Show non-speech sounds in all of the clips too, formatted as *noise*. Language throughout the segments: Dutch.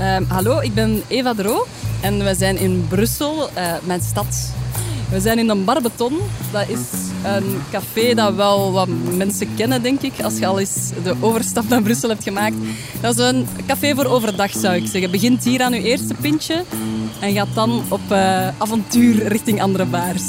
Ehm, hallo, ik ben Eva Dro en we zijn in Brussel, eh, mijn stad. We zijn in een Barbeton. Dat is een café dat wel wat mensen kennen, denk ik, als je al eens de overstap naar Brussel hebt gemaakt. Dat is een café voor overdag, zou ik zeggen. Begint hier aan je eerste pintje en gaat dan op eh, avontuur richting andere baars.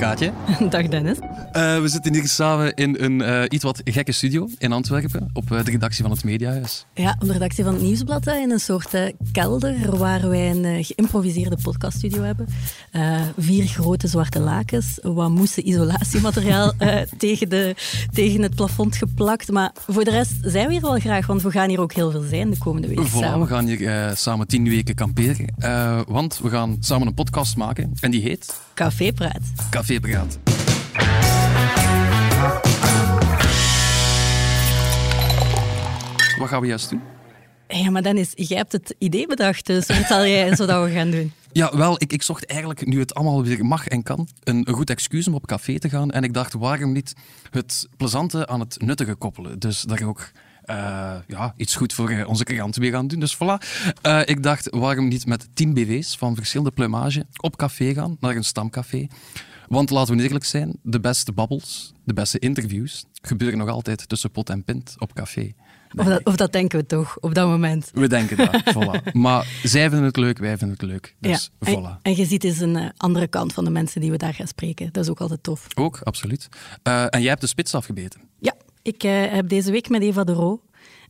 Kaatje. *laughs* Dag Dennis. Uh, we zitten hier samen in een uh, iets wat gekke studio in Antwerpen, op uh, de redactie van het Mediahuis. Ja, op de redactie van het Nieuwsblad, in een soort kelder waar wij een geïmproviseerde podcaststudio hebben. vier grote zwarte lakens, wat moesten isolatiemateriaal *laughs* tegen, de, tegen het plafond geplakt. Maar voor de rest zijn we hier wel graag, want we gaan hier ook heel veel zijn de komende weken voilà, samen. we gaan hier samen tien weken kamperen, want we gaan samen een podcast maken en die heet... Café Praat. Café Praat. Wat gaan we juist doen? Ja, maar Dennis, jij hebt het idee bedacht, dus vertel jij zo dat we gaan doen. Ja, wel, ik, ik zocht eigenlijk, nu het allemaal weer mag en kan, een, een goed excuus om op café te gaan. En ik dacht, waarom niet het plezante aan het nuttige koppelen? Dus dat ik ook uh, ja, iets goed voor uh, onze klanten weer gaan doen. Dus voilà. Uh, ik dacht, waarom niet met 10 BV's van verschillende plumage op café gaan, naar een stamcafé. Want laten we eerlijk zijn, de beste babbels, de beste interviews gebeuren nog altijd tussen pot en pint op café. Of dat, of dat, denken we toch, op dat moment. We denken dat, *laughs* voilà. Maar zij vinden het leuk, wij vinden het leuk. Dus ja, voilà. En, en je ziet eens een andere kant van de mensen die we daar gaan spreken. Dat is ook altijd tof. Ook, absoluut. Uh, en jij hebt de spits afgebeten. Ja, ik uh, heb deze week met Eva de Roo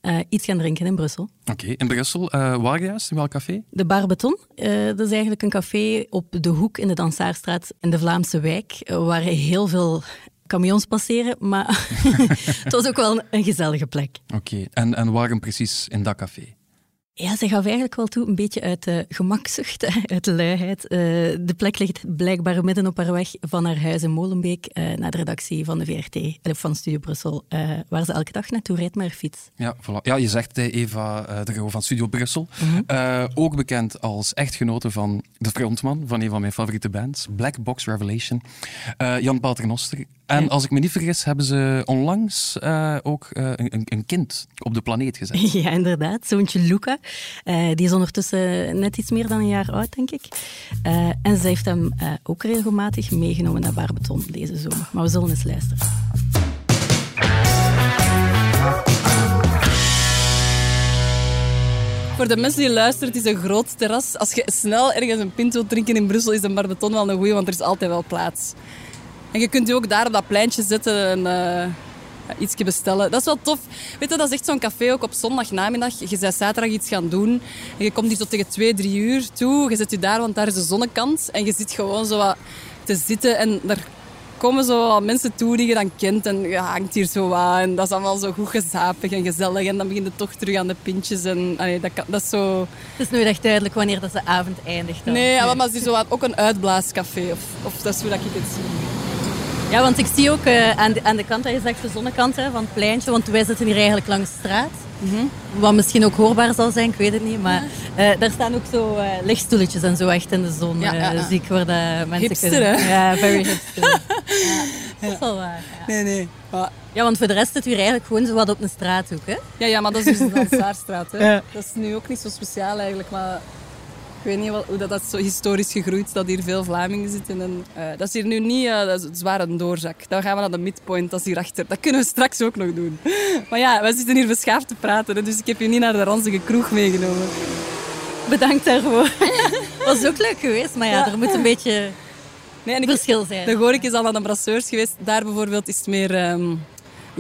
uh, iets gaan drinken in Brussel. Oké, okay. in Brussel, uh, waar juist? In welk café? De Barbeton. Uh, dat is eigenlijk een café op de hoek in de Dansaarstraat in de Vlaamse wijk, waar heel veel camions passeren, maar *laughs* het was ook wel een gezellige plek. Oké, okay. en, en waarom precies in dat café? Ja, ze gaf eigenlijk wel toe, een beetje uit de gemakzucht, *laughs* uit de luiheid. Uh, de plek ligt blijkbaar midden op haar weg van haar huis in Molenbeek uh, naar de redactie van de VRT, van Studio Brussel, uh, waar ze elke dag naartoe rijdt met haar fiets. Ja, voilà. ja je zegt Eva de Roo van Studio Brussel. -hmm. ook bekend als echtgenote van de frontman van een van mijn favoriete bands, Black Box Revelation, Jan Paternoster. En als ik me niet vergis, hebben ze onlangs ook een, een kind op de planeet gezet. *laughs* Ja, inderdaad. Zoontje Luca. Uh, die is ondertussen net iets meer dan een jaar oud, denk ik. Uh, en ze heeft hem uh, ook regelmatig meegenomen naar Barbeton deze zomer. Maar we zullen eens luisteren. Voor de mensen die luisteren, het is een groot terras. Als je snel ergens een pint wilt drinken in Brussel, is een Barbeton wel een goeie, want er is altijd wel plaats. En je kunt je ook daar op dat pleintje zetten en ja, ietsje bestellen. Dat is wel tof. Weet je, dat is echt zo'n café ook op zondagnamiddag. Je bent zaterdag iets gaan doen en je komt hier tot tegen twee, drie uur toe. Je zet je daar, want daar is de zonnekant. En je zit gewoon zo wat te zitten en daar komen zo wat mensen toe die je dan kent. En je hangt hier zo wat en dat is allemaal zo goed gezapig en gezellig. En dan begint het toch terug aan de pintjes. En allee, dat, kan, dat is zo... Het is nooit echt duidelijk wanneer dat de avond eindigt. Dan. Nee, maar het is zo wat, ook een uitblaascafé. Of, of dat is hoe dat ik het zie. Ja, want ik zie ook uh, aan, de, aan de kant, dat je zegt de zonnekant hè, van het pleintje, want wij zitten hier eigenlijk langs de straat. Mm -hmm. Wat misschien ook hoorbaar zal zijn, ik weet het niet. Maar uh, daar staan ook zo uh, lichtstoeletjes en zo echt in de zon. Ja, ja, ja. zie ik waar de mensen hipster, kunnen. Hè? Ja, very hipster. *laughs* ja, dat is wel waar. Nee, nee. Maar... Ja, want voor de rest zit u eigenlijk gewoon zo wat op een straathoek, hè? Ja, ja maar dat is dus de Dansaarstraat. *laughs* Hè? Dat is nu ook niet zo speciaal eigenlijk, maar... Ik weet niet wel, hoe dat, dat zo historisch gegroeid dat hier veel Vlamingen zitten. En, uh, dat is hier nu niet uh, dat is zwaar een doorzak. Dan gaan we naar de midpoint, dat is hierachter. Dat kunnen we straks ook nog doen. Maar ja, wij zitten hier beschaafd te praten, hè, dus ik heb je niet naar de ranzige kroeg meegenomen. Bedankt daarvoor. *laughs* was ook leuk geweest, maar ja, ja. er moet een beetje nee, en ik, verschil zijn. De Gorik is al aan de brasseurs geweest. Daar bijvoorbeeld is het meer um,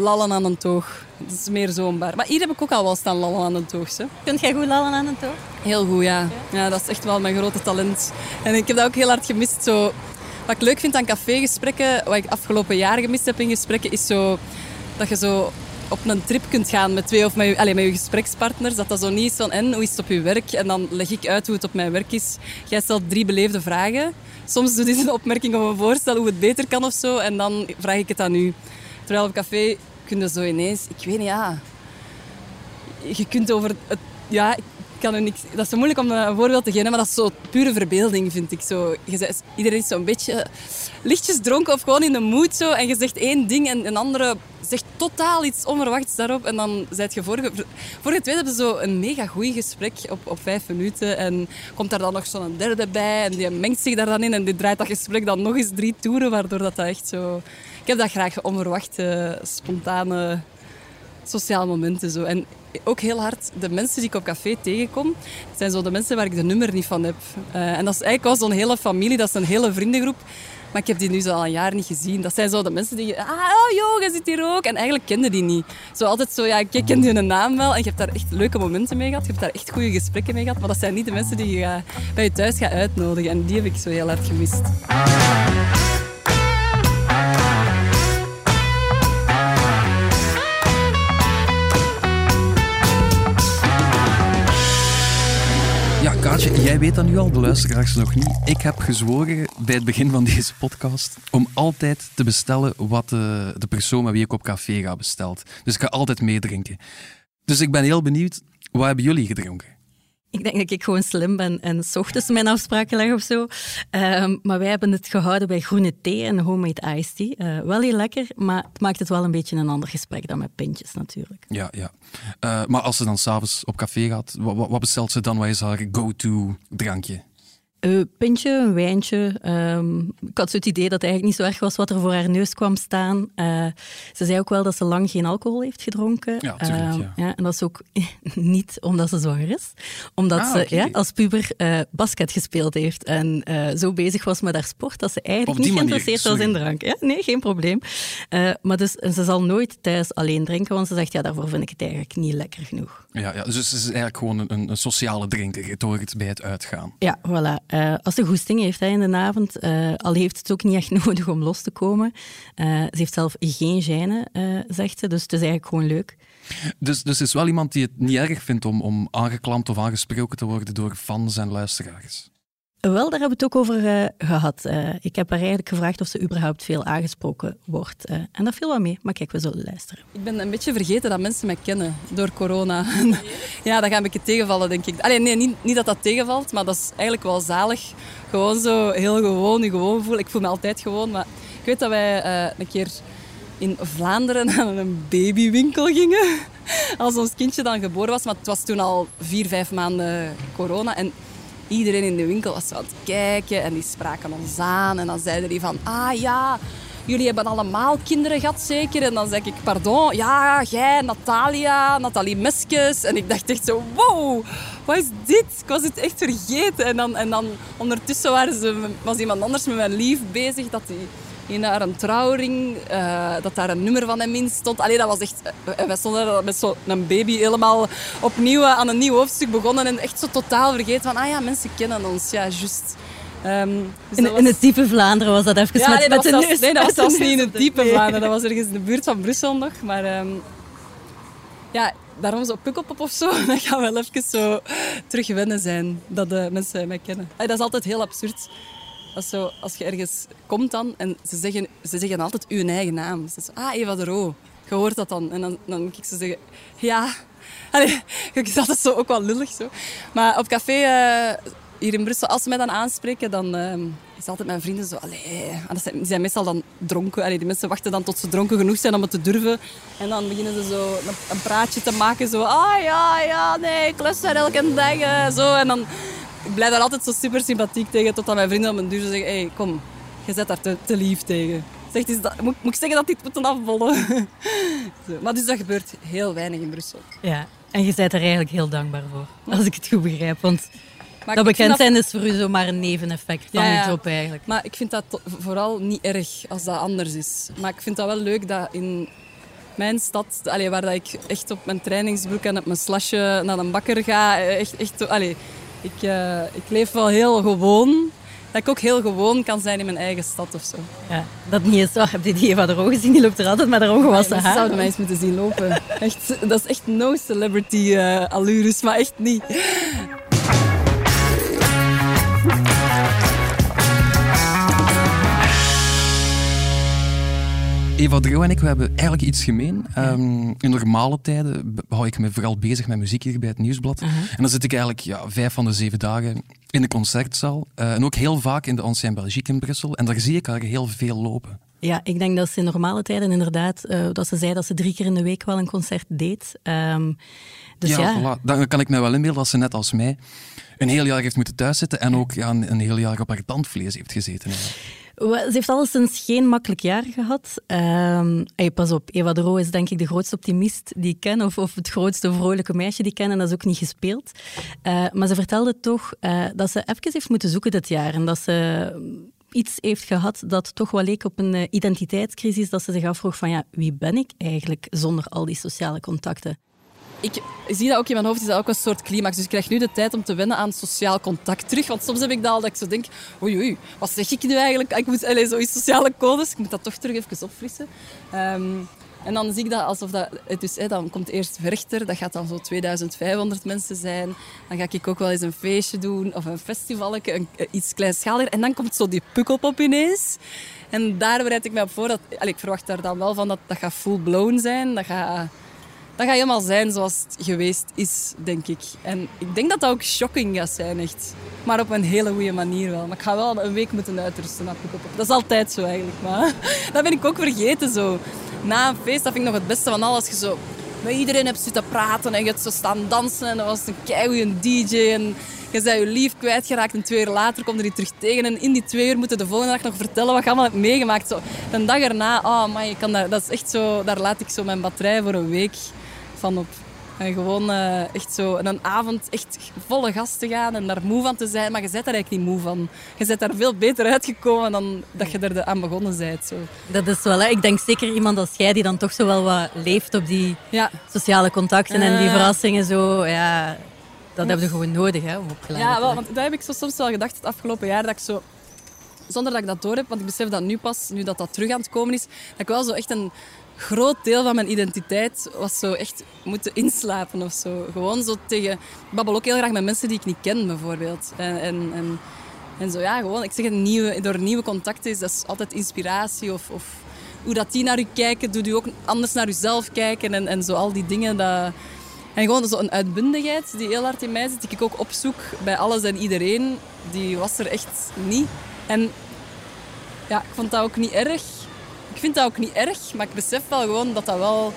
lallen aan een toog. Het is meer zo'n bar. Maar hier heb ik ook al wel staan lallen aan een toog. Hè. Kunt jij goed lallen aan een toog? Heel goed, ja. ja. Dat is echt wel mijn grote talent. En ik heb dat ook heel hard gemist. Zo, wat ik leuk vind aan cafégesprekken, wat ik afgelopen jaren gemist heb in gesprekken, is zo dat je zo op een trip kunt gaan met twee of met je, allez, met je gesprekspartners. Dat dat zo niet is van, en, hoe is het op je werk? En dan leg ik uit hoe het op mijn werk is. Jij stelt drie beleefde vragen. soms doet hij een opmerking of een voorstel hoe het beter kan of zo. En dan vraag ik het aan u. Terwijl op café kun zo ineens... Ik weet niet, ja... Je kunt over het... Ja, ik kan er niks... Dat is zo moeilijk om een voorbeeld te geven, maar dat is zo pure verbeelding, vind ik. Zo, je zegt, iedereen is zo'n beetje lichtjes dronken of gewoon in de mood zo. En je zegt één ding en een andere zegt totaal iets onverwachts daarop. En dan zijt je vorige... Vorige twee hebben zo een mega goed gesprek op, op vijf minuten. En komt daar dan nog zo'n derde bij. En die mengt zich daar dan in. En die draait dat gesprek dan nog eens drie toeren. Waardoor dat, dat echt zo... Ik heb dat graag, onverwachte, spontane sociale momenten. Zo. En ook heel hard, de mensen die ik op café tegenkom, zijn zo de mensen waar ik de nummer niet van heb. Uh, en dat is eigenlijk wel zo'n hele familie, dat is een hele vriendengroep. Maar ik heb die nu zo al een jaar niet gezien. Dat zijn zo de mensen die... Ah, oh, joh, zit hier ook. En eigenlijk kende die niet. Zo altijd zo, ja, ik ken een naam wel. En je hebt daar echt leuke momenten mee gehad. Je hebt daar echt goede gesprekken mee gehad. Maar dat zijn niet de mensen die je bij je thuis gaat uitnodigen. En die heb ik zo heel hard gemist. Kaatje, jij weet dat nu al, de luisteraars nog niet. Ik heb gezworen bij het begin van deze podcast om altijd te bestellen wat de, de persoon met wie ik op café ga bestelt. Dus ik ga altijd meedrinken. Dus ik ben heel benieuwd, wat hebben jullie gedronken? Ik denk dat ik gewoon slim ben en s ochtends mijn afspraken leg of zo. Um, maar wij hebben het gehouden bij groene thee en homemade iced tea. Uh, wel heel lekker, maar het maakt het wel een beetje een ander gesprek dan met pintjes natuurlijk. Ja, ja. Uh, maar als ze dan s'avonds op café gaat, wat, wat bestelt ze dan? Wat is haar go-to drankje? Een pintje, een wijntje. Um, ik had zo het idee dat het eigenlijk niet zo erg was wat er voor haar neus kwam staan. Uh, ze zei ook wel dat ze lang geen alcohol heeft gedronken. Ja, tuurlijk, uh, ja. ja. En dat is ook *laughs* niet omdat ze zwanger is. Omdat ah, ze okay. ja, als puber uh, basket gespeeld heeft. En zo bezig was met haar sport dat ze eigenlijk niet geïnteresseerd was in drank. Ja? Nee, geen probleem. maar dus, ze zal nooit thuis alleen drinken, want ze zegt, ja, daarvoor vind ik het eigenlijk niet lekker genoeg. Ja, ja dus ze is eigenlijk gewoon een, een sociale drinker. Het hoort bij het uitgaan. Ja, voilà. Uh, als ze goesting heeft hè, in de avond, uh, al heeft het ook niet echt *laughs* nodig om los te komen. Uh, ze heeft zelf geen gêne, zegt ze, dus het is eigenlijk gewoon leuk. Dus, dus is wel iemand die het niet erg vindt om, om aangeklampt of aangesproken te worden door fans en luisteraars? Wel, daar hebben we het ook over uh, gehad. Uh, ik heb haar eigenlijk gevraagd of ze überhaupt veel aangesproken wordt. Uh, en dat viel wel mee, maar kijk, we zullen luisteren. Ik ben een beetje vergeten dat mensen mij kennen door corona. *laughs* ja, dat gaat een beetje tegenvallen, denk ik. Allee, nee, niet, niet dat dat tegenvalt, maar dat is eigenlijk wel zalig. Gewoon zo heel gewoon, gewoon voelen. Ik voel me altijd gewoon, maar ik weet dat wij een keer in Vlaanderen *laughs* naar een babywinkel gingen. Als ons kindje dan geboren was, maar het was toen al vier, vijf maanden corona. En iedereen in de winkel was aan het kijken en die spraken ons aan. En dan zeiden die van, ah ja, jullie hebben allemaal kinderen gehad zeker? En dan zeg ik, pardon, ja, jij, Natalia, Nathalie Meskes. En ik dacht echt zo, wow, wat is dit? Ik was het echt vergeten. En dan, en dan ondertussen waren ze, was iemand anders met mijn lief bezig, dat die in naar een trouwring, uh, dat daar een nummer van hem in stond. Allee, dat was echt... Uh, wij stonden met zo'n baby helemaal opnieuw aan een nieuw hoofdstuk begonnen en echt zo totaal vergeten van, ah ja, mensen kennen ons, ja, juist. Um, dus in, was... in, het diepe Vlaanderen was dat even ja, met, nee, met dat de was neus. Nee, dat was zelfs niet in het *laughs* diepe Vlaanderen. Dat was ergens in de buurt van Brussel nog. Maar um, ja, daarom zo Pukkelpop of zo, *laughs* dat gaat wel even zo terug wennen zijn dat de mensen mij kennen. Dat is altijd heel absurd. Als, zo, als je ergens komt dan en ze zeggen, ze zeggen altijd uw eigen naam. Ze zeggen, ah, Eva de Roo. Je hoort dat dan. En dan, dan moet ik ze zeggen, ja. *laughs* Allee, ik is zo ook wel lullig zo. Maar op café uh, hier in Brussel, als ze mij dan aanspreken, dan uh, is altijd mijn vrienden zo, allee. Dat zijn, die zijn meestal dan dronken. Allee, die mensen wachten dan tot ze dronken genoeg zijn om het te durven. En dan beginnen ze zo een, praatje te maken. Zo, ah ja, ja, nee, ik lust er elke dag. Uh, zo. En dan ik blijf daar altijd zo super sympathiek tegen, totdat mijn vrienden op mijn duur zeggen, hey, kom, je zet daar te, te lief tegen. Zegt, is dat, moet, moet ik zeggen dat moeten afbollen? *laughs* Zo. Maar dus dat gebeurt heel weinig in Brussel. Ja, en je bent er eigenlijk heel dankbaar voor, als ik het goed begrijp. Want maar dat bekend zijn dat... is voor u zomaar een neveneffect van ja, je job eigenlijk. Maar ik vind dat vooral niet erg als dat anders is. Maar ik vind dat wel leuk dat in mijn stad, allee, waar dat ik echt op mijn trainingsbroek en op mijn slasje naar een bakker ga, echt, echt allee, ik, uh, ik leef wel heel gewoon. Dat ik ook heel gewoon kan zijn in mijn eigen stad of zo. Ja, dat niet is zo. Heb je die Eva de Roo gezien? Die loopt er altijd met haar ongewassen haar. zouden mij eens moeten zien lopen. Echt, dat is echt no celebrity uh, allures, maar echt niet. Eva Drio en ik we hebben eigenlijk iets gemeen. Um, in normale tijden hou ik me vooral bezig met muziek hier bij het Nieuwsblad. En dan zit ik eigenlijk ja, vijf van de zeven dagen in de concertzaal. Uh, en ook heel vaak in de Ancien Belgique in Brussel. En daar zie ik haar heel veel lopen. Ja, ik denk dat ze in normale tijden inderdaad, uh, dat ze zei dat ze drie keer in de week wel een concert deed. Um, dus ja, ja. Voilà. dan kan ik me wel inbeelden dat ze net als mij een heel jaar heeft moeten thuiszitten en ook ja, een, een heel jaar op haar tandvlees heeft gezeten. Ze heeft alleszins geen makkelijk jaar gehad. Um, hey, pas op, Eva de Roo is denk ik de grootste optimist die ik ken, of, of het grootste vrolijke meisje die ik ken, en dat is ook niet gespeeld. Uh, maar ze vertelde toch uh, dat ze even heeft moeten zoeken dit jaar en dat ze iets heeft gehad dat toch wel leek op een uh, identiteitscrisis, dat ze zich afvroeg van ja, wie ben ik eigenlijk zonder al die sociale contacten? Ik zie dat ook in mijn hoofd, is dat ook een soort climax. Dus ik krijg nu de tijd om te wennen aan sociaal contact terug. Want soms heb ik dat al dat ik zo denk, oei oei, wat zeg ik nu eigenlijk? Ik moet allez, zoiets sociale codes, ik moet dat toch terug even opfrissen. Um, en dan zie ik dat alsof dat... Dus, dan komt eerst Verchter, dat gaat dan zo 2500 mensen zijn. Dan ga ik ook wel eens een feestje doen of een festival, een, iets kleinschaliger. En dan komt zo die pukkelpop ineens. En daar bereid ik me op voor. Dat, allez, ik verwacht daar dan wel van dat dat gaat full blown zijn. Dat gaat dat gaat helemaal zijn zoals het geweest is, denk ik. En ik denk dat dat ook shocking gaat zijn, echt. Maar op een hele goede manier wel. Maar ik ga wel een week moeten uitrusten op. Dat is altijd zo eigenlijk. Maar *laughs* dat ben ik ook vergeten zo. Na een feest, dat vind ik nog het beste van alles. Je zo met iedereen hebt zitten praten en je hebt zo staan dansen. En dat was een keigoeie DJ. En je bent je lief kwijtgeraakt en twee uur later komt er die terug tegen. En in die twee uur moeten de volgende dag nog vertellen wat je allemaal hebt meegemaakt. Zo, een dag erna, oh man, je kan daar, dat is echt zo, daar laat ik zo mijn batterij voor een week van op. En gewoon uh, echt zo een avond echt volle gas te gaan en daar moe van te zijn. Maar je bent er eigenlijk niet moe van. Je bent daar veel beter uitgekomen dan dat je er aan begonnen bent. Zo. Dat is wel, hè. ik denk zeker iemand als jij die dan toch zo wel wat leeft op die ja. sociale contacten en die verrassingen. Zo, ja, dat hebben we gewoon nodig hè, om Ja, wel, want dat heb ik zo soms wel gedacht het afgelopen jaar. Dat ik zo, zonder dat ik dat door heb, want ik besef dat nu pas, nu dat dat terug aan het komen is, dat ik wel zo echt een groot deel van mijn identiteit was zo echt moeten inslapen of zo. Gewoon zo tegen... Ik babbel ook heel graag met mensen die ik niet ken, bijvoorbeeld. En, en, en, zo, ja, gewoon... Ik zeg het, nieuwe, door nieuwe contacten is dat altijd inspiratie of, of hoe dat die naar u kijken, doet u ook anders naar uzelf kijken en, en zo al die dingen. Dat... En gewoon zo een uitbundigheid die heel hard in mij zit, die ik ook opzoek bij alles en iedereen, die was er echt niet. En ja, ik vond dat ook niet erg. Ik vind dat ook niet erg, maar ik besef wel gewoon dat dat wel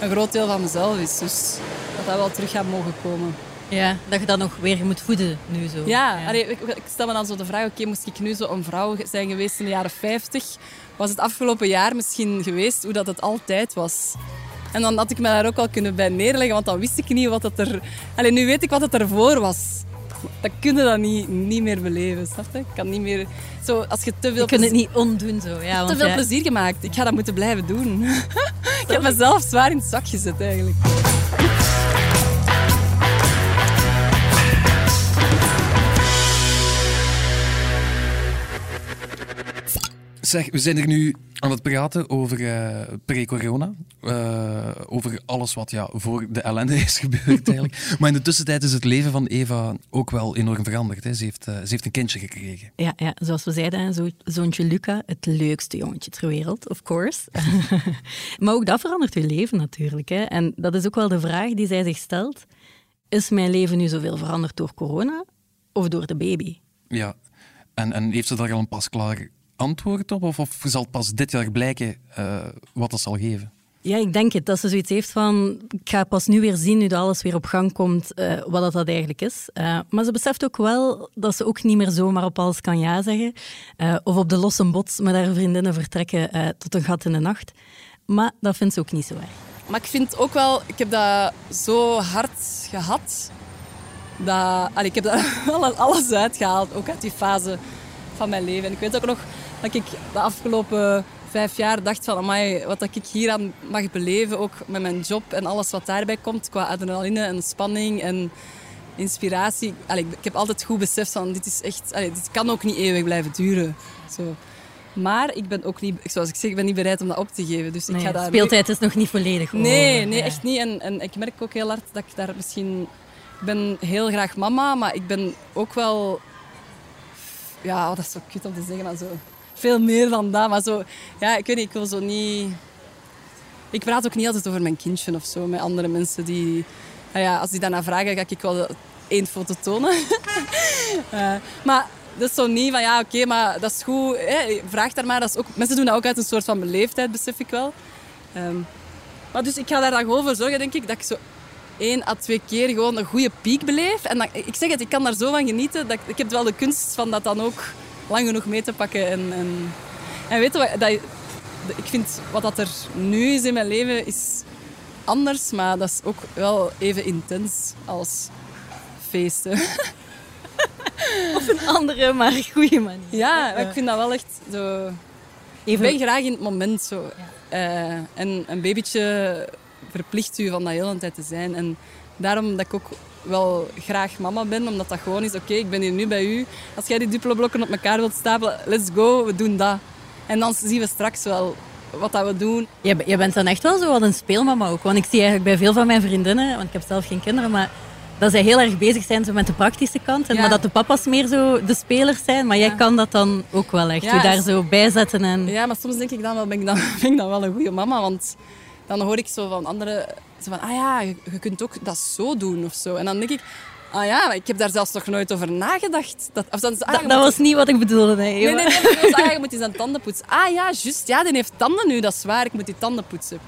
een groot deel van mezelf is. Dus dat dat wel terug gaat mogen komen. Ja, dat je dat nog weer moet voeden nu zo. Ja, ja. ik, ik, stel me dan zo de vraag, oké, moest ik nu zo een vrouw zijn geweest in de jaren 50, was het afgelopen jaar misschien geweest hoe dat het altijd was. En dan had ik me daar ook al kunnen bij neerleggen, want dan wist ik niet wat het er... Allee, nu weet ik wat het ervoor was dan kun je dat niet, niet meer beleven, snap je? Ik kan niet meer... Zo, als je te veel... Je kunt het niet ondoen zo. Ja, te veel plezier gemaakt. Ik ga dat moeten blijven doen. *laughs* ik heb mezelf zwaar in het zak gezet, eigenlijk. Zeg, we zijn er nu aan het praten over uh, pre-corona. Uh, over alles wat ja, voor de ellende is *laughs* gebeurd eigenlijk. maar in de tussentijd is het leven van Eva ook wel enorm veranderd. Hè. Ze, heeft, uh, ze heeft een kindje gekregen. Ja, ja zoals we zeiden, zo, zoontje Luca, het leukste jongetje ter wereld, of course. *laughs* maar ook dat verandert je leven natuurlijk. Hè. En dat is ook wel de vraag die zij zich stelt. Is mijn leven nu zoveel veranderd door corona of door de baby? Ja, en, en heeft ze daar al een pasklaar antwoord op? Of, of zal het pas dit jaar blijken uh, wat dat zal geven? Ja, ik denk het. Dat ze zoiets heeft van... Ik ga pas nu weer zien, nu dat alles weer op gang komt, uh, wat dat, dat eigenlijk is. Uh, maar ze beseft ook wel dat ze ook niet meer zomaar op alles kan ja zeggen. Uh, of op de losse bots met haar vriendinnen vertrekken tot een gat in de nacht. Maar dat vindt ze ook niet zo erg. Maar ik vind ook wel... Ik heb dat zo hard gehad. Dat, allee, ik heb daar *laughs* alles uitgehaald. Ook uit die fase van mijn leven. En ik weet ook nog dat ik de afgelopen vijf jaar dacht van amai, wat ik hier aan mag beleven, ook met mijn job en alles wat daarbij komt, qua adrenaline en spanning en inspiratie. Allee, ik heb altijd goed beseft van dit is echt, allee, dit kan ook niet eeuwig blijven duren. Zo. Maar ik ben ook niet, zoals ik zeg, ik ben niet bereid om dat op te geven. Dus ik ga daar speeltijd is nog niet volledig. Nee, nee, echt niet. En, en ik merk ook heel hard dat ik daar misschien... Ik ben heel graag mama, maar ik ben ook wel... Ja, dat is zo kut om te zeggen, maar zo veel meer dan dat. Maar zo, ja, ik weet ik wil zo niet... Ik praat ook niet altijd over mijn kindje of zo met andere mensen die... Nou ja, als die daarna vragen, ga ik wel één foto tonen. uh, *laughs* maar dat is zo niet van, ja, oké, maar dat is goed. Vraag daar maar. Dat is ook, mensen doen dat ook uit een soort van beleefdheid, besef ik wel. Um, maar dus ik ga daar dan gewoon voor zorgen, denk ik, dat ik zo één à twee keer gewoon een goede piek beleef. En dat, ik zeg het, ik kan daar zo van genieten. Dat, ik heb wel de kunst van dat dan ook lang genoeg mee te pakken. En, en, en weet je wat, dat, ik vind wat dat er nu is in mijn leven, is anders. Maar dat is ook wel even intens als feesten. *laughs* Op een andere, maar goede manier. Ja, ik vind dat wel echt zo... Even... Ik ben graag in het moment zo. Uh, en een babytje verplicht u van dat heel de tijd te zijn. En daarom dat ik ook wel graag mama ben, omdat dat gewoon is, oké, ik ben hier nu bij u. Als jij die duploblokken op elkaar wilt stapelen, let's go, we doen dat. En dan zien we straks wel wat dat we doen. Je, bent dan echt wel zo wat een speelmama ook. Want ik zie eigenlijk bij veel van mijn vriendinnen, want ik heb zelf geen kinderen, maar dat zij heel erg bezig zijn zo met de praktische kant. En Maar dat de papa's meer zo de spelers zijn. Maar jij kan dat dan ook wel echt. Ja, je daar zo bij zetten. En... Ja, maar soms denk ik dan wel, ben ik dan, *laughs* ben ik dan wel een goede mama. Want dan hoor ik zo van anderen, zo van, ah ja, je, je, kunt ook dat zo doen of zo. En dan denk ik, ah ja, ik heb daar zelfs nog nooit over nagedacht. Dat, of dan, ah, dat, was niet wat ik bedoelde, nee. Nee, nee, nee. ah, je moet eens aan tanden poetsen. Ah ja, juist. Ja, die heeft tanden nu, dat is waar. Ik moet die tanden poetsen.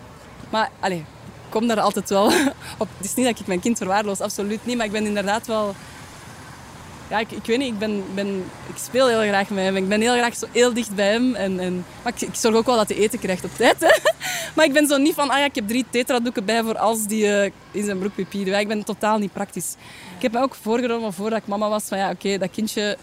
Maar, allez, ik kom daar altijd wel *laughs* op. Het is niet dat ik mijn kind verwaarloos, absoluut niet. Maar ik ben inderdaad wel ja, ik, ik weet niet, ik, ben, ben, ik speel heel graag met hem. Ik ben heel graag zo heel dicht bij hem. En, en, maar ik, ik zorg ook wel dat hij eten krijgt op tijd. Hè. Maar ik ben zo niet van, ah ja, ik heb drie tetradoeken bij voor als die uh, in zijn broek pipi Ik ben totaal niet praktisch. Ik heb me ook voorgenomen, voordat ik mama was, van ja, oké, dat kindje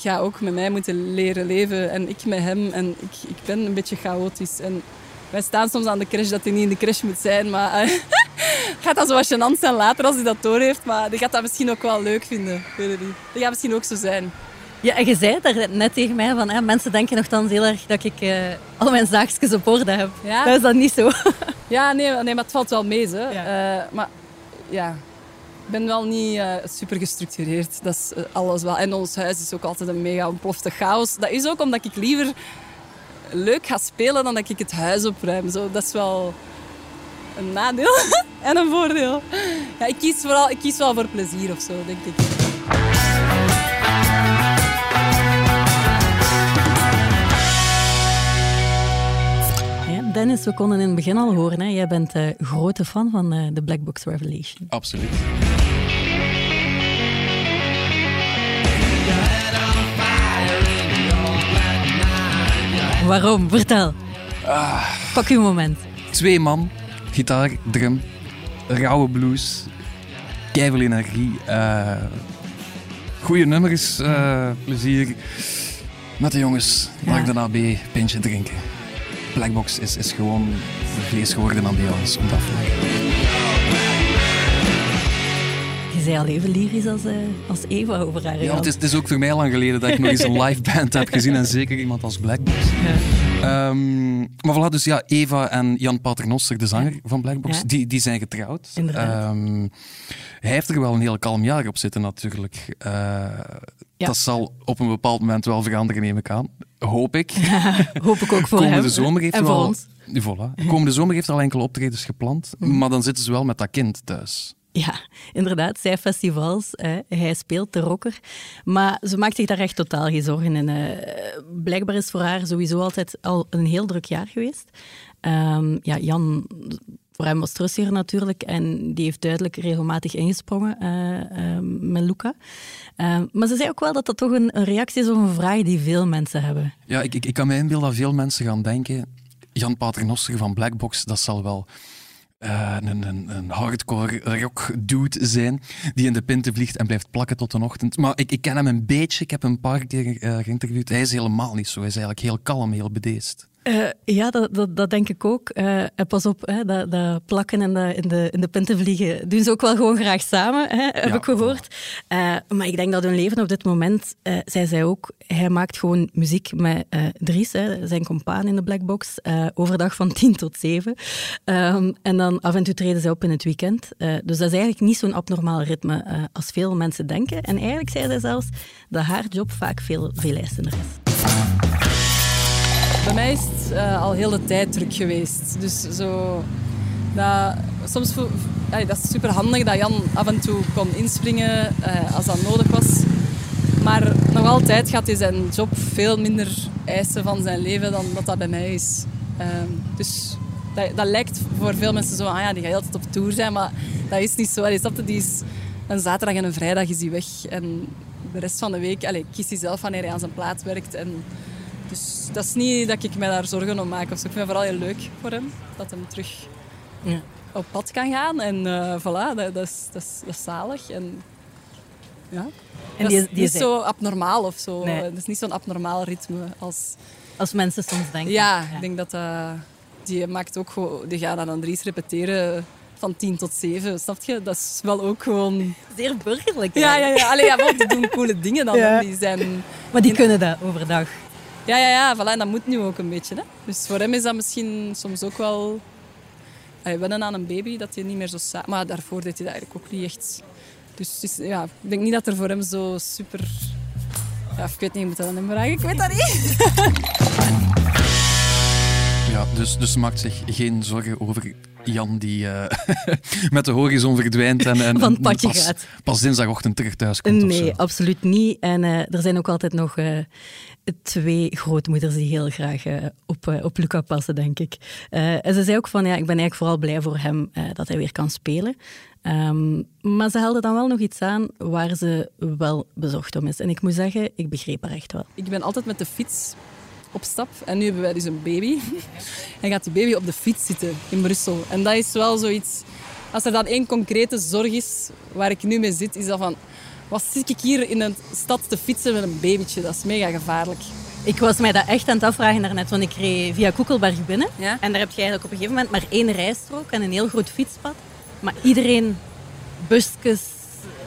gaat ook met mij moeten leren leven. En ik met hem. En ik, ik ben een beetje chaotisch. En wij staan soms aan de crash dat hij niet in de crash moet zijn. Maar uh, *laughs* gaat dat zo wat gênant zijn later als hij dat door heeft. Maar die gaat dat misschien ook wel leuk vinden. Weet het niet. Die gaat misschien ook zo zijn. Ja, en je zei daar net tegen mij van, hè, mensen denken nogthans heel erg dat ik uh, al mijn zaakjes op orde heb. Ja? Dat is dat niet zo. *laughs* ja, nee, nee, maar het valt wel mee. Hè. Ja. Uh, maar ja, ik ben wel niet uh, super gestructureerd. Dat is alles wel. En ons huis is ook altijd een mega ontplofte chaos. Dat is ook omdat ik liever leuk ga spelen dan dat ik het huis opruim. Zo, dat is wel een nadeel *laughs* en een voordeel. Ja, ik, kies vooral, ik kies wel voor plezier of zo, denk ik. Dennis, we konden in het begin al horen, hè? jij bent een grote fan van uh, de Black Box Revelation. Absoluut. Waarom? Vertel. Ah. Pak uw moment. Twee man, gitaar, drum, rauwe blues, keivel energie, uh, goede nummers, uh, plezier met de jongens. Ja. ik daarna bij pintje drinken. Blackbox is, is gewoon vlees geworden ambiance om dat Je zei al even lyrisch als, uh, als Eva over haar. Ja, het is, het is, ook voor mij lang geleden dat ik nog eens een live band heb gezien en zeker iemand als Blackbox. Ja. Um, maar voilà, dus ja, Eva en Jan Paternoster, de zanger van Blackbox, die, die zijn getrouwd. Um, hij heeft er wel een heel kalm jaar op zitten natuurlijk. Uh, dat zal op een bepaald moment wel veranderen, neem ik aan. Hoop ik. *laughs* hoop ik ook voor Komende hem. Zomer heeft en voor ons. Voilà. Komende zomer heeft al enkele optredens gepland, mm. maar dan zitten ze wel met dat kind thuis. Ja, inderdaad. Zij festivals. Hè. Hij speelt de rocker. Maar ze maakt zich daar echt totaal geen zorgen. En uh, blijkbaar is voor haar sowieso altijd al een heel druk jaar geweest. Um, ja, Jan voor hem was terugzeer natuurlijk. En die heeft duidelijk regelmatig ingesprongen uh, uh, met Luca. Uh, maar ze zei ook wel dat dat toch een, reactie is op een vraag die veel mensen hebben. Ja, ik, ik, ik kan me inbeelden dat veel mensen gaan denken... Jan Paternoster van Blackbox, dat zal wel... Uh, een, een, een, hardcore rock dude zijn die in de pinten vliegt en blijft plakken tot de ochtend. Maar ik, ik ken hem een beetje, ik heb hem een paar keer uh, geïnterviewd. Hij is helemaal niet zo. Hij is eigenlijk heel kalm, heel bedeesd. Uh, ja, dat, dat, dat, denk ik ook. Uh, pas op, hè, dat, dat, plakken en dat in, de, in de punten vliegen doen ze ook wel gewoon graag samen, hè, heb ik gehoord. Uh, maar ik denk dat hun leven op dit moment, zij zei ook, hij maakt gewoon muziek met Dries, hè, zijn compaan in de Blackbox, overdag van *laughs* tien tot zeven. Um, en dan af en toe treden zij op in het weekend. dus dat is eigenlijk niet zo'n abnormaal ritme als veel mensen denken. En eigenlijk zei zij zelfs dat haar job vaak veel, veel eisender is. mij is eh, al heel de tijd druk geweest. Dus zo... Dat, soms dat is super handig dat Jan af en toe kon inspringen eh, als dat nodig was. Maar nog altijd gaat hij zijn job veel minder eisen van zijn leven dan dat dat bij mij is. Ehm, dus dat, dat lijkt voor veel mensen zo, ah ja, die gaat altijd op tour zijn, maar dat is niet zo. Die is een zaterdag en een vrijdag is hij weg. En de rest van de week kiest hij zelf wanneer hij aan zijn plaat werkt. En dus dat is niet dat ik mij daar zorgen om maak. Zo. Ik vind het vooral heel leuk voor hem, dat hem terug Ja. op pad kan gaan. En eh voilà, dat, dat, is, dat, is, dat is zalig. En, ja. En dat die, is die niet zo abnormaal of zo. Nee. Het is niet zo'n abnormaal ritme als... als mensen soms denken. Ja, ik denk dat dat... Die maakt ook gewoon... Die gaan dan Dries repeteren van tien tot zeven, snap je? Dat is wel ook gewoon... Zeer burgerlijk. Ja, ja, ja. Allee, ja, want die doen coole dingen dan. Ja. Die zijn... Maar die kunnen dat overdag. Ja, ja, ja. Voilà, en dat moet nu ook een beetje. Hè? Dus voor hem is dat misschien soms ook wel... Allee, wennen aan een baby, dat hij niet meer zo... sa- Maar daarvoor deed hij dat eigenlijk ook niet echt. Dus het is, ja, ik denk niet dat er voor hem zo super... Ja, ik weet niet, ik moet dat aan hem vragen. Ik weet dat niet. *laughs* Ja, dus, dus maakt zich geen zorgen over Jan die eh, *laughs* met de horizon verdwijnt en, en *laughs* Van padje pas, gaat. pas dinsdagochtend terug thuis komt. Nee, absoluut niet. En eh, er zijn ook altijd nog eh, twee grootmoeders die heel graag eh, op, eh, op Luca passen, denk ik. Eh, en ze zei ook van, ja, ik ben eigenlijk vooral blij voor hem dat hij weer kan spelen. Ehm, maar ze haalde dan wel nog iets aan waar ze wel bezorgd om is. En ik moet zeggen, ik begreep haar echt wel. Ik ben altijd met de fiets op stap. En nu hebben wij dus een baby. *laughs* En gaat die baby op de fiets zitten in Brussel. En dat is wel zoiets... Als er dan één concrete zorg is waar ik nu mee zit, is dat van... Wat zit ik hier in een stad te fietsen met een babytje? Dat is mega gevaarlijk. Ik was mij dat echt aan het afvragen daarnet, want ik reed via Koekelberg binnen. Ja? En daar heb je eigenlijk op een gegeven moment maar één rijstrook en een heel groot fietspad. Maar iedereen, busjes,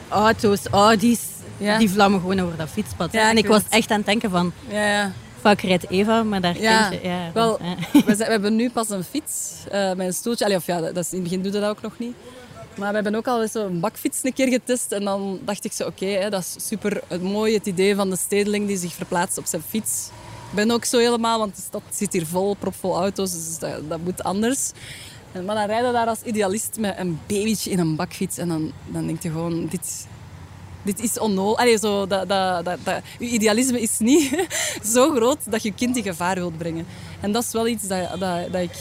auto's, Audi's, Ja. die vlammen gewoon over dat fietspad. Ja, en ik was echt aan het denken van, Ja, ja. fuck, rijdt Eva, maar daar Ja, je... Ja, Wel, we, zijn- we hebben nu pas een fiets eh, met een stoeltje. Allee, of ja, dat is, in het begin doe je dat ook nog niet. Maar we hebben ook al eens zo'n bakfiets een keer getest. En dan dacht ik zo, oké, dat is super het mooie, het idee van de stedeling die zich verplaatst op zijn fiets. Ik ben ook zo helemaal, want de stad zit hier vol, propvol auto's, dus dat, dat moet anders. En, maar dan rijden daar als idealist met een babytje in een bakfiets. En dan, dan denk je gewoon, dit, dit is onnodig. Allee, zo, dat, dat, dat, dat, je idealisme is niet *laughs* zo groot dat je kind in gevaar wilt brengen. En dat is wel iets dat, dat, dat, ik,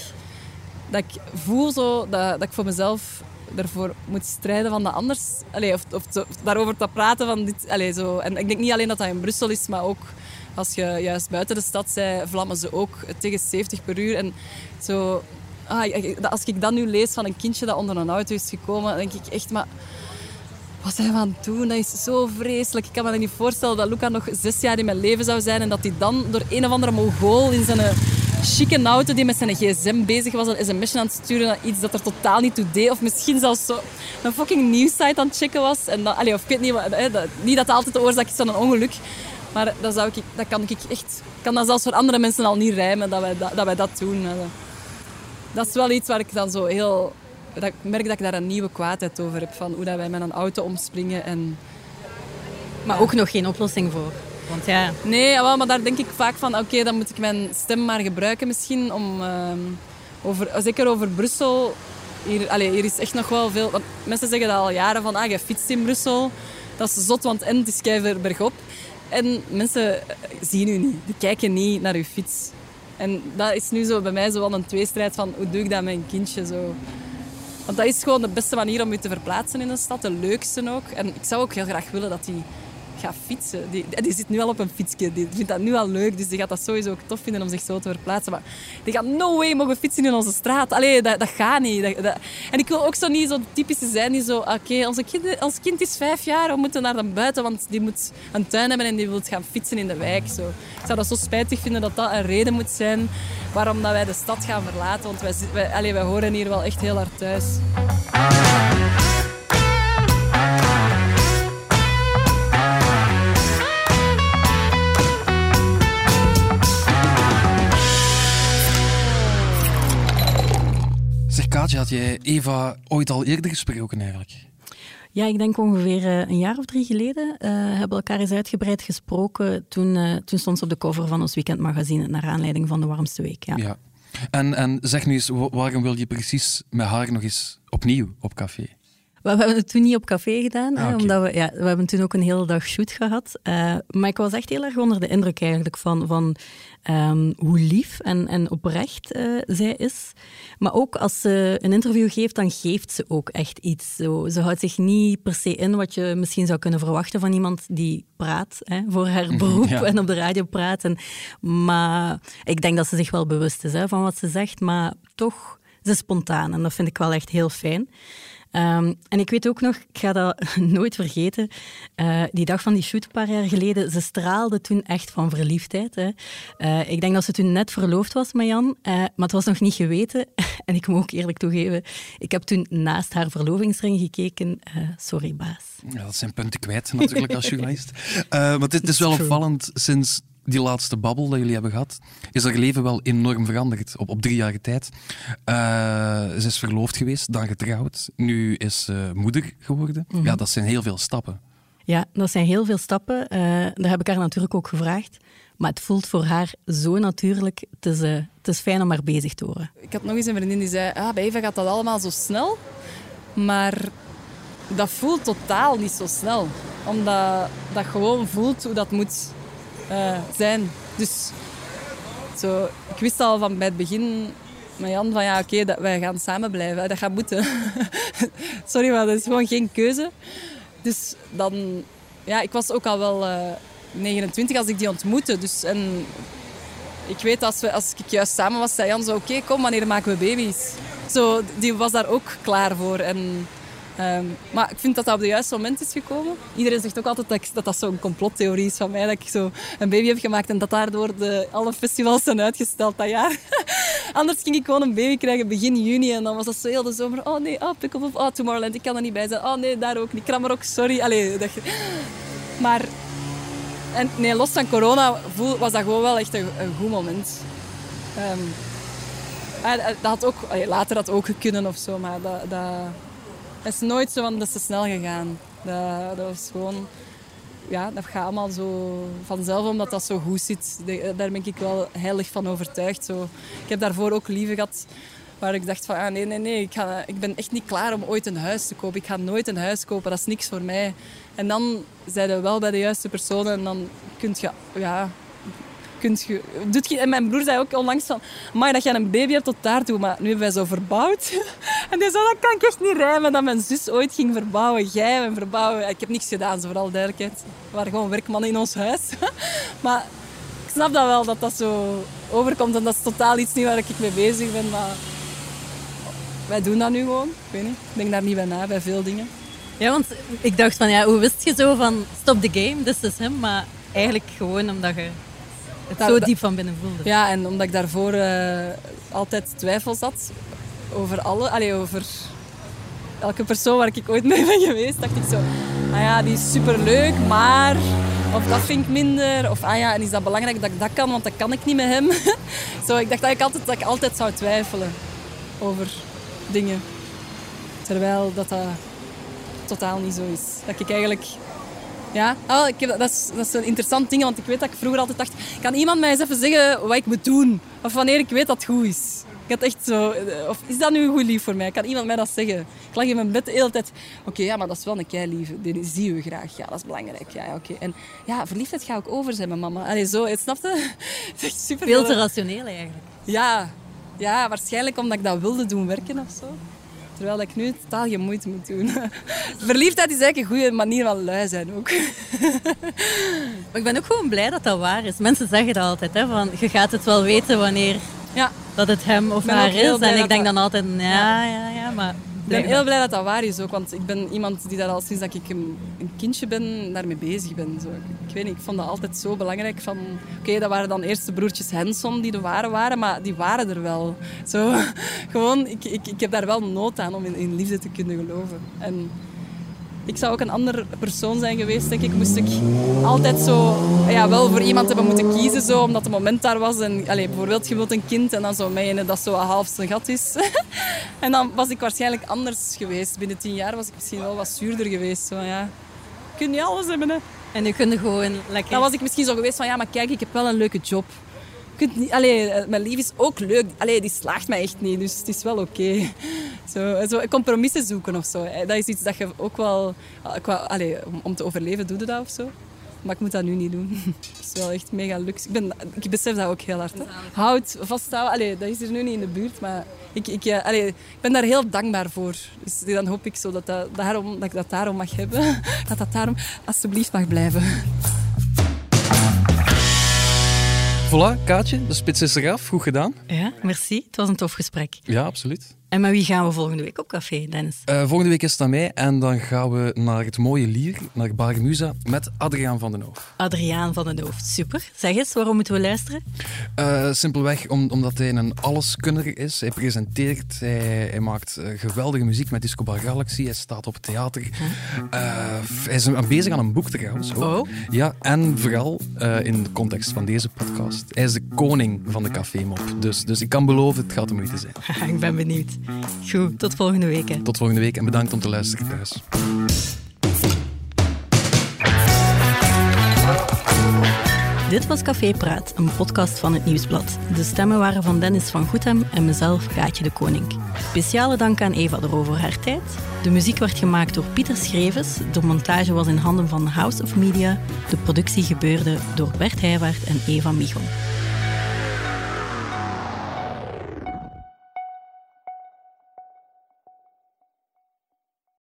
dat ik voel, zo, dat, dat ik voor mezelf ervoor moet strijden van dat anders... Of, of, daarover te praten van dit... Zo. En ik denk niet alleen dat dat in Brussel is, maar ook als je juist buiten de stad bent, vlammen ze ook tegen 70 per uur. En zo... Ah, als ik dat nu lees van een kindje dat onder een auto is gekomen, denk ik echt, maar wat zijn we aan het doen? Dat is zo vreselijk. Ik kan me niet voorstellen dat Luca nog zes jaar in mijn leven zou zijn en dat hij dan door een of andere mongool in zijn chique auto die met zijn gsm bezig was een sms'je aan het sturen naar iets dat er totaal niet toe deed. Of misschien zelfs zo een fucking nieuwssite aan het checken was. En dan, allee, of ik weet niet, wat- hè, dat, niet dat dat altijd de oorzaak is van een ongeluk. Maar dat, zou ik, dat kan ik echt... Ik kan dat zelfs voor andere mensen al niet rijmen, dat wij dat, dat, wij dat doen. Eh, Dat is wel iets waar ik dan zo heel... Dat ik merk dat ik daar een nieuwe kwaadheid over heb. Van hoe dat wij met een auto omspringen en... Maar ook nog geen oplossing voor. Want Nee, maar daar denk ik vaak van... Oké, dan moet ik mijn stem maar gebruiken misschien om... ehm, over, zeker over Brussel... Hier, hier is echt nog wel veel... Want mensen zeggen dat al jaren van... Ah, je fietst in Brussel. Dat is zot, want en het is keiver bergop. En mensen eh, zien u niet. Die kijken niet naar uw fiets. En dat is nu zo bij mij zo wel een tweestrijd van... Hoe doe ik dat met een kindje zo... Want dat is gewoon de beste manier om je te verplaatsen in een stad. De leukste ook. En ik zou ook heel graag willen dat hij gaat fietsen. Die, die zit nu al op een fietsje. Die vindt dat nu al leuk. Dus die gaat dat sowieso ook tof vinden om zich zo te verplaatsen. Maar die gaat no way mogen fietsen in onze straat. Allee, dat, dat gaat niet. Dat, En ik wil ook zo niet zo de typische zijn die zo... Oké, onze kind, ons kind is vijf jaar. We moeten naar dan buiten. Want die moet een tuin hebben en die wil gaan fietsen in de wijk. Zo. Ik zou dat zo spijtig vinden dat dat een reden moet zijn waarom dat wij de stad gaan verlaten. Want wij, wij, wij horen hier wel echt heel hard thuis. Had jij Eva ooit al eerder gesproken eigenlijk? Ja, ik denk ongeveer eh, een jaar of drie geleden uh, hebben we elkaar eens uitgebreid gesproken. Toen, uh, toen stond ze op de cover van ons weekendmagazine naar aanleiding van de warmste week. Ja. ja. En, en zeg nu eens, waarom wil je precies met haar nog eens opnieuw op café? We hebben het toen niet op café gedaan, hè, ah, omdat we, ja, we hebben toen ook een hele dag shoot gehad. Uh, maar ik was echt heel erg onder de indruk eigenlijk van, van um, hoe lief en, en oprecht uh, zij is. Maar ook als ze een interview geeft, dan geeft ze ook echt iets. Zo, ze houdt zich niet per se in wat je misschien zou kunnen verwachten van iemand die praat hè, voor haar beroep *laughs* en op de radio praat. En, maar ik denk dat ze zich wel bewust is hè, van wat ze zegt, maar toch, ze is spontaan en dat vind ik wel echt heel fijn. Um, en ik weet ook nog, ik ga dat *laughs* nooit vergeten, uh, die dag van die shoot een paar jaar geleden, ze straalde toen echt van verliefdheid. Hè. Uh, ik denk dat ze toen net verloofd was met Jan, uh, maar het was nog niet geweten. *laughs* en ik moet ook eerlijk toegeven, ik heb toen naast haar verlovingsring gekeken. sorry, baas. Ja, dat zijn punten kwijt natuurlijk als journalist. *laughs* maar het is wel opvallend sinds die laatste babbel dat jullie hebben gehad, is haar leven wel enorm veranderd op, op drie jaar tijd. Uh, ze is verloofd geweest, dan getrouwd. Nu is ze moeder geworden. Mhm. Ja, dat zijn heel veel stappen. Ja, dat zijn heel veel stappen. Uh, daar heb ik haar natuurlijk ook gevraagd. Maar het voelt voor haar zo natuurlijk. Het is, uh, het is fijn om haar bezig te horen. Ik had nog eens een vriendin die zei... Ah, bij Eva gaat dat allemaal zo snel. Maar dat voelt totaal niet zo snel. Omdat dat gewoon voelt hoe dat moet uh, zijn. Dus zo, ik wist al van bij het begin met Jan van ja, oké, okay, wij gaan samen blijven. Dat gaat moeten. *laughs* Sorry, maar dat is gewoon geen keuze. Dus dan, ja, ik was ook al wel uh, eh, 29 als ik die ontmoette. Dus, en ik weet, als, we, als ik juist samen was, zei Jan zo, oké, kom, wanneer maken we baby's? Zo, die was daar ook klaar voor. En Um, maar ik vind dat dat op het juiste moment is gekomen. Iedereen zegt ook altijd dat dat, zo'n complottheorie is van mij. Dat ik zo een baby heb gemaakt en dat daardoor de, alle festivals zijn uitgesteld dat jaar. *laughs* Anders ging ik gewoon een baby krijgen begin juni. En dan was dat zo heel de zomer. Oh nee, oh, Pick of oh, Tomorrowland, ik kan er niet bij zijn. Oh nee, daar ook niet. ook, sorry. Allee, dat... Maar en, nee, los van corona voel, was dat gewoon wel echt een, goed moment. Um, dat had ook, later had ook kunnen of zo, maar dat, dat, het is nooit zo van, dat is te snel gegaan. Dat, dat was gewoon... Ja, dat gaat allemaal zo vanzelf, omdat dat zo goed zit. Daar ben ik wel heilig van overtuigd. Zo. Ik heb daarvoor ook lieve gehad waar ik dacht van, ah, nee, nee, nee, ik, ga, ik ben echt niet klaar om ooit een huis te kopen. Ik ga nooit een huis kopen, dat is niks voor mij. En dan zijn we wel bij de juiste personen en dan kun je, ja, je, doet je, en mijn broer zei ook onlangs van, maar dat je een baby hebt tot daartoe, maar nu hebben wij zo verbouwd. *laughs* en die zei, dat kan ik echt niet rijmen, dat mijn zus ooit ging verbouwen. Jij en verbouwen. Ik heb niks gedaan, zo vooral duidelijkheid. We waren gewoon werkmannen in ons huis. *laughs* maar ik snap dat wel, dat dat zo overkomt. En dat is totaal iets niet waar ik mee bezig ben, maar wij doen dat nu gewoon. Ik weet niet, ik denk daar niet bij na, bij veel dingen. Ja, want ik dacht van, ja, hoe wist je zo van stop the game, this is hem, maar eigenlijk gewoon omdat je het zo diep van binnen voelde. Ja, en omdat ik daarvoor uh, altijd twijfels had over alle, allee, over elke persoon waar ik ooit mee ben geweest, dacht ik zo, ah ja, die is superleuk, maar of dat vind ik minder, of ah ja, en is dat belangrijk dat ik dat kan, want dat kan ik niet met hem. *laughs* zo, ik dacht dat ik altijd, dat ik altijd zou twijfelen over dingen. Terwijl dat dat totaal niet zo is. Dat ik eigenlijk ja, oh, ik heb, dat, is, dat is een interessant ding, want ik weet dat ik vroeger altijd dacht... Kan iemand mij eens even zeggen wat ik moet doen? Of wanneer ik weet dat het goed is? Ik had echt zo... Of is dat nu goed lief voor mij? Kan iemand mij dat zeggen? Ik lag in mijn bed de hele tijd... Oké, ja, maar dat is wel een kei lief. Die zien we graag. Ja, dat is belangrijk. Ja, oké. En ja, verliefdheid ga ik over zijn met mama. Allee, zo, het snapte? *laughs* Het is echt super... Veel te rationeel eigenlijk. Ja. Ja, waarschijnlijk omdat ik dat wilde doen werken of zo. Terwijl ik nu totaal geen moeite moet doen. *laughs* Verliefdheid is eigenlijk een goede manier van lui zijn ook. maar *laughs* ik ben ook gewoon blij dat dat waar is. Mensen zeggen dat altijd, hè, van je gaat het wel weten wanneer ja. dat het hem of haar is. En ik denk dan altijd, ja, ja, ja, maar ben heel blij dat dat waar is ook, want ik ben iemand die daar al sinds dat ik een, een kindje ben, daarmee bezig ben. Zo. Ik, weet niet, ik vond dat altijd zo belangrijk. Van, oké, dat waren dan eerst de broertjes Henson die de ware waren, maar die waren er wel. Zo, *laughs* gewoon, ik, ik, ik heb daar wel nood aan om in, in liefde te kunnen geloven. En ik zou ook een andere persoon zijn geweest, denk ik. Moest ik altijd zo, ja, wel voor iemand hebben moeten kiezen, zo, omdat het moment daar was. En, allez, bijvoorbeeld, je wilt een kind en dan zo mij dat zo half zijn gat is. *laughs* en dan was ik waarschijnlijk anders geweest. Binnen tien jaar was ik misschien wel wat zuurder geweest. Zo, ja. Je kunt niet alles hebben, hè. En nu kun je gewoon lekker... Dan was ik misschien zo geweest van, ja, maar kijk, ik heb wel een leuke job. Allee, eh, mijn lief is ook leuk. Allee, die slaagt mij echt niet, dus het is wel oké. *laughs* Zo, zo compromissen zoeken of zo. Dat is iets dat je ook wel... Qua, allee, om te overleven doe je dat of zo. Maar ik moet dat nu niet doen. *laughs* Het is wel echt mega luxe. Ik, ben, ik besef dat ook heel hard. Hè. Hout, vasthouden. Allee, dat is er nu niet in de buurt, maar ik, ik, eh, allee, ik ben daar heel dankbaar voor. Dus dan hoop ik zo dat, dat, daarom, dat ik dat daarom mag hebben. *laughs* Dat dat daarom alsjeblieft mag blijven. Voilà, Kaatje, de spits is eraf. Goed gedaan. Ja, merci. Het was een tof gesprek. Ja, absoluut. En met wie gaan we volgende week op café, Dennis? Uh, volgende week is het aan mij en dan gaan we naar het mooie Lier, naar Barmusa, met Adriaan van den Hoof. Adriaan van den Hoof, super. Zeg eens, waarom moeten we luisteren? Uh, simpelweg om, omdat hij een alleskunner is. Hij presenteert, hij, hij maakt uh, geweldige muziek met Disco Bar Galaxy, hij staat op theater. hij is bezig aan een boek trouwens. Oh. Ja, en vooral in de context van deze podcast. Hij is de koning van de cafémop. Dus, dus ik kan beloven, het gaat de moeite zijn. *laughs* ik ben benieuwd. Goed, tot volgende week. Hè. Tot volgende week en bedankt om te luisteren thuis. Dit was Café Praat, een podcast van het Nieuwsblad. De stemmen waren van Dennis van Goethem en mezelf, Gaatje de Koning. Speciale dank aan Eva de voor haar tijd. De muziek werd gemaakt door Pieter Schrevens. De montage was in handen van House of Media. De productie gebeurde door Bert Heijwaard en Eva Michel.